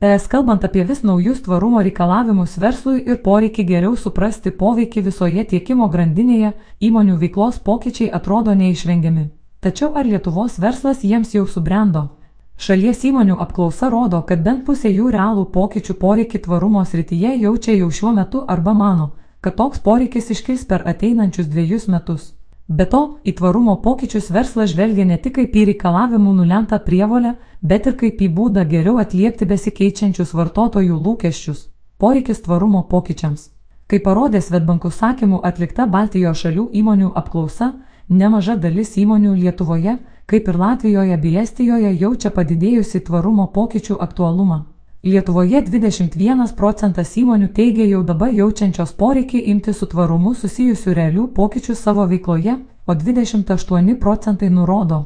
Es kalbant apie vis naujus tvarumo reikalavimus verslui ir poreikį geriau suprasti poveikį visoje tiekimo grandinėje, įmonių veiklos pokyčiai atrodo neišvengiami. Tačiau ar Lietuvos verslas jiems jau subrendo? Šalies įmonių apklausa rodo, kad bent pusė jų realų pokyčių poreikį tvarumo srityje jaučia jau šiuo metu arba mano, kad toks poreikis iškils per ateinančius dviejus metus. Be to, į tvarumo pokyčius verslas žvelgia ne tik kaip į reikalavimų nulemtą prievolę, bet ir kaip į būdą geriau atliepti besikeičiančius vartotojų lūkesčius. Poreikis tvarumo pokyčiams. Kaip parodė Svetbank užsakymų atlikta Baltijos šalių įmonių apklausa, nemaža dalis įmonių Lietuvoje, kaip ir Latvijoje bei Estijoje, jaučia padidėjusi tvarumo pokyčių aktualumą. Lietuvoje 21 procentas įmonių teigia jau dabar jaučiančios poreikį imti su tvarumu susijusių realių pokyčių savo veikloje, o 28 procentai nurodo,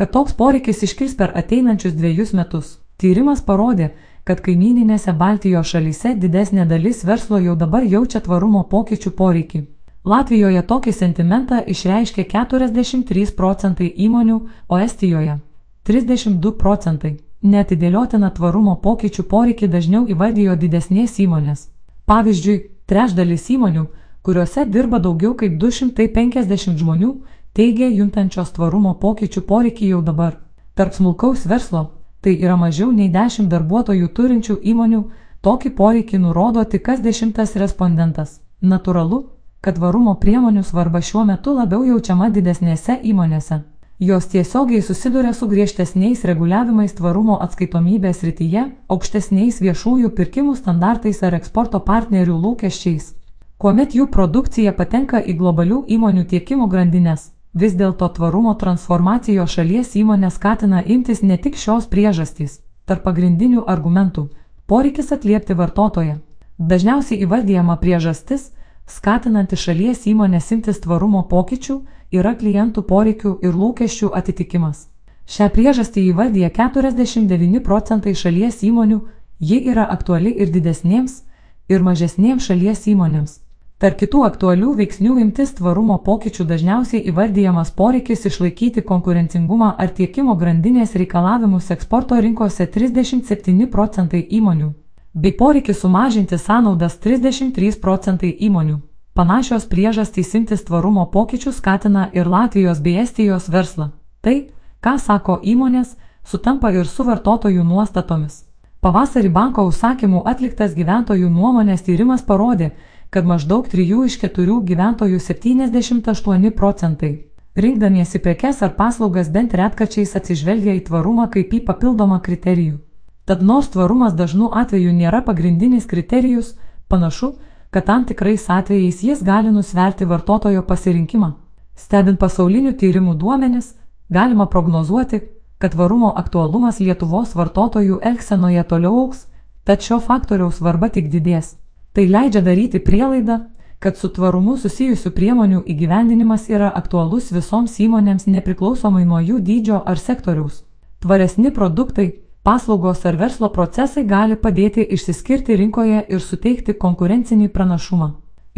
kad toks poreikis iškils per ateinančius dviejus metus. Tyrimas parodė, kad kaimininėse Baltijos šalyse didesnė dalis verslo jau dabar jaučia tvarumo pokyčių poreikį. Latvijoje tokį sentimentą išreiškė 43 procentai įmonių, o Estijoje 32 procentai. Netidėliotina tvarumo pokyčių poreikį dažniau įvardijo didesnės įmonės. Pavyzdžiui, trečdalis įmonių, kuriuose dirba daugiau kaip 250 žmonių, teigia juntančios tvarumo pokyčių poreikį jau dabar. Tarp smulkaus verslo, tai yra mažiau nei 10 darbuotojų turinčių įmonių, tokį poreikį nurodo tik kas dešimtas respondentas. Naturalu, kad tvarumo priemonių svarba šiuo metu labiau jaučiama didesnėse įmonėse. Jos tiesiogiai susiduria su griežtesniais reguliavimais tvarumo atskaitomybės rytyje, aukštesniais viešųjų pirkimų standartais ar eksporto partnerių lūkesčiais. Kuomet jų produkcija patenka į globalių įmonių tiekimo grandinės, vis dėlto tvarumo transformacijos šalies įmonė skatina imtis ne tik šios priežastys, tarp pagrindinių argumentų - poreikis atliepti vartotoją. Dažniausiai įvardyjama priežastis, skatinanti šalies įmonės imtis tvarumo pokyčių, yra klientų poreikių ir lūkesčių atitikimas. Šią priežastį įvardyja 49 procentai šalies įmonių, ji yra aktuali ir didesnėms, ir mažesnėms šalies įmonėms. Tarp kitų aktualių veiksnių imtis tvarumo pokyčių dažniausiai įvardyjamas poreikis išlaikyti konkurencingumą ar tiekimo grandinės reikalavimus eksporto rinkose 37 procentai įmonių, bei poreikis sumažinti sąnaudas 33 procentai įmonių. Panašios priežastys imtis tvarumo pokyčių skatina ir Latvijos bei Estijos verslą. Tai, ką sako įmonės, sutampa ir su vartotojų nuostatomis. Pavasarį banko užsakymų atliktas gyventojų nuomonės tyrimas parodė, kad maždaug 3 iš 4 gyventojų 78 procentai, rinkdamiesi prekes ar paslaugas bent retkačiais atsižvelgia į tvarumą kaip į papildomą kriterijų. Tad nors tvarumas dažnu atveju nėra pagrindinis kriterijus, panašu, kad tam tikrais atvejais jis gali nusverti vartotojo pasirinkimą. Stebint pasaulinių tyrimų duomenis, galima prognozuoti, kad tvarumo aktualumas Lietuvos vartotojų elgsenoje toliau auks, tad šio faktoriaus svarba tik didės. Tai leidžia daryti prielaidą, kad su tvarumu susijusių priemonių įgyvendinimas yra aktualus visoms įmonėms nepriklausomai nuo jų dydžio ar sektoriaus. Tvaresni produktai, Paslaugos ar verslo procesai gali padėti išsiskirti rinkoje ir suteikti konkurencinį pranašumą.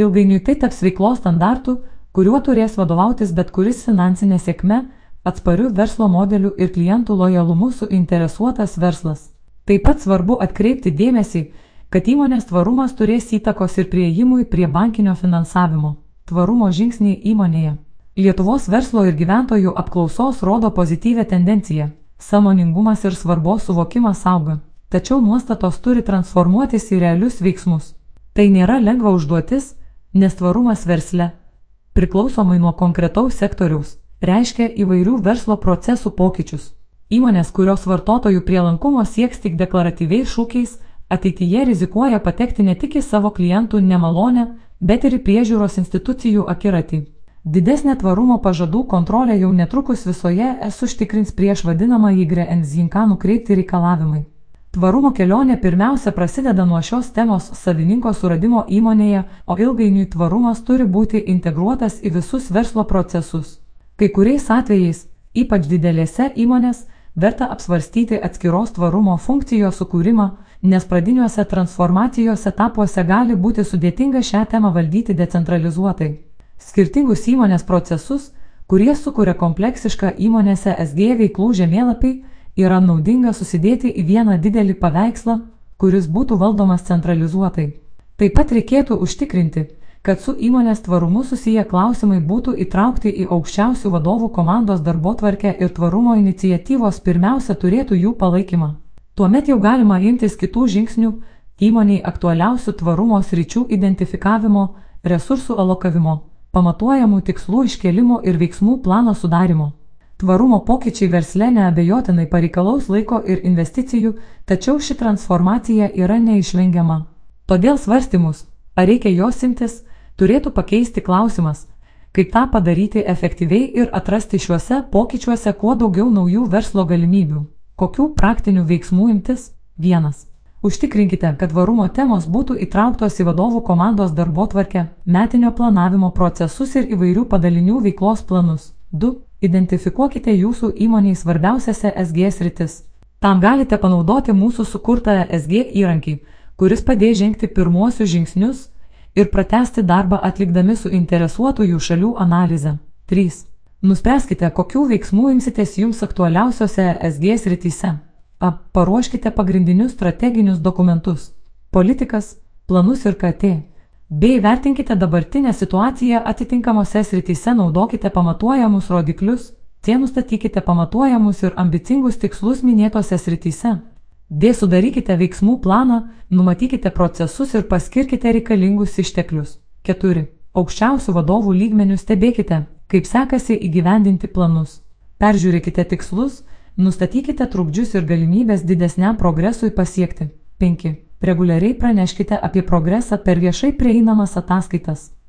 Ilgainiui tai taps veiklos standartų, kuriuo turės vadovautis bet kuris finansinė sėkme, atsparių verslo modelių ir klientų lojalumu suinteresuotas verslas. Taip pat svarbu atkreipti dėmesį, kad įmonės tvarumas turės įtakos ir prieimui prie bankinio finansavimo. Tvarumo žingsniai įmonėje. Lietuvos verslo ir gyventojų apklausos rodo pozityvę tendenciją. Samoningumas ir svarbos suvokimas auga, tačiau nuostatos turi transformuotis į realius veiksmus. Tai nėra lengva užduotis, nes tvarumas versle, priklausomai nuo konkretaus sektoriaus, reiškia įvairių verslo procesų pokyčius. Įmonės, kurios vartotojų prielankumo sieks tik deklaratyviais šūkiais, ateityje rizikuoja patekti ne tik į savo klientų nemalonę, bet ir į priežiūros institucijų akiratį. Didesnė tvarumo pažadų kontrolė jau netrukus visoje es užtikrins prieš vadinamą įgrę enzinką nukreipti reikalavimai. Tvarumo kelionė pirmiausia prasideda nuo šios temos savininko suradimo įmonėje, o ilgainiui tvarumas turi būti integruotas į visus verslo procesus. Kai kuriais atvejais, ypač didelėse įmonės, verta apsvarstyti atskiros tvarumo funkcijos sukūrimą, nes pradiniuose transformacijos etapuose gali būti sudėtinga šią temą valdyti decentralizuotai. Skirtingus įmonės procesus, kurie sukuria kompleksišką įmonėse SG veiklų žemėlapį, yra naudinga susidėti į vieną didelį paveikslą, kuris būtų valdomas centralizuotai. Taip pat reikėtų užtikrinti, kad su įmonės tvarumu susiję klausimai būtų įtraukti į aukščiausių vadovų komandos darbo tvarkę ir tvarumo iniciatyvos pirmiausia turėtų jų palaikymą. Tuomet jau galima imtis kitų žingsnių įmoniai aktualiausių tvarumo sričių identifikavimo, resursų alokavimo, pamatuojamų tikslų iškelimo ir veiksmų plano sudarimo. Tvarumo pokyčiai versle neabejotinai pareikalaus laiko ir investicijų, tačiau ši transformacija yra neišvengiama. Todėl svarstymus, ar reikia jos imtis, turėtų pakeisti klausimas, kaip tą padaryti efektyviai ir atrasti šiuose pokyčiuose kuo daugiau naujų verslo galimybių. Kokių praktinių veiksmų imtis? 1. Užtikrinkite, kad varumo temos būtų įtrauktos į vadovų komandos darbo tvarkę, metinio planavimo procesus ir įvairių padalinių veiklos planus. 2. Identifikuokite jūsų įmoniai svarbiausiose SG sritis. Tam galite panaudoti mūsų sukurtą SG įrankį, kuris padės žengti pirmuosius žingsnius ir pratesti darbą atlikdami suinteresuotųjų šalių analizę. 3. Nuspręskite, kokių veiksmų imsitės jums aktualiausiose SG srityse. Paruoškite pagrindinius strateginius dokumentus - politikas, planus ir KT bei vertinkite dabartinę situaciją atitinkamose srityse, naudokite pamatuojamus rodiklius, C nustatykite pamatuojamus ir ambicingus tikslus minėtose srityse. D sudarykite veiksmų planą, numatykite procesus ir paskirkite reikalingus išteklius. 4. Aukščiausių vadovų lygmenių stebėkite, kaip sekasi įgyvendinti planus. Peržiūrėkite tikslus, nustatykite trukdžius ir galimybės didesniam progresui pasiekti. 5. Reguliariai praneškite apie progresą per viešai prieinamas ataskaitas.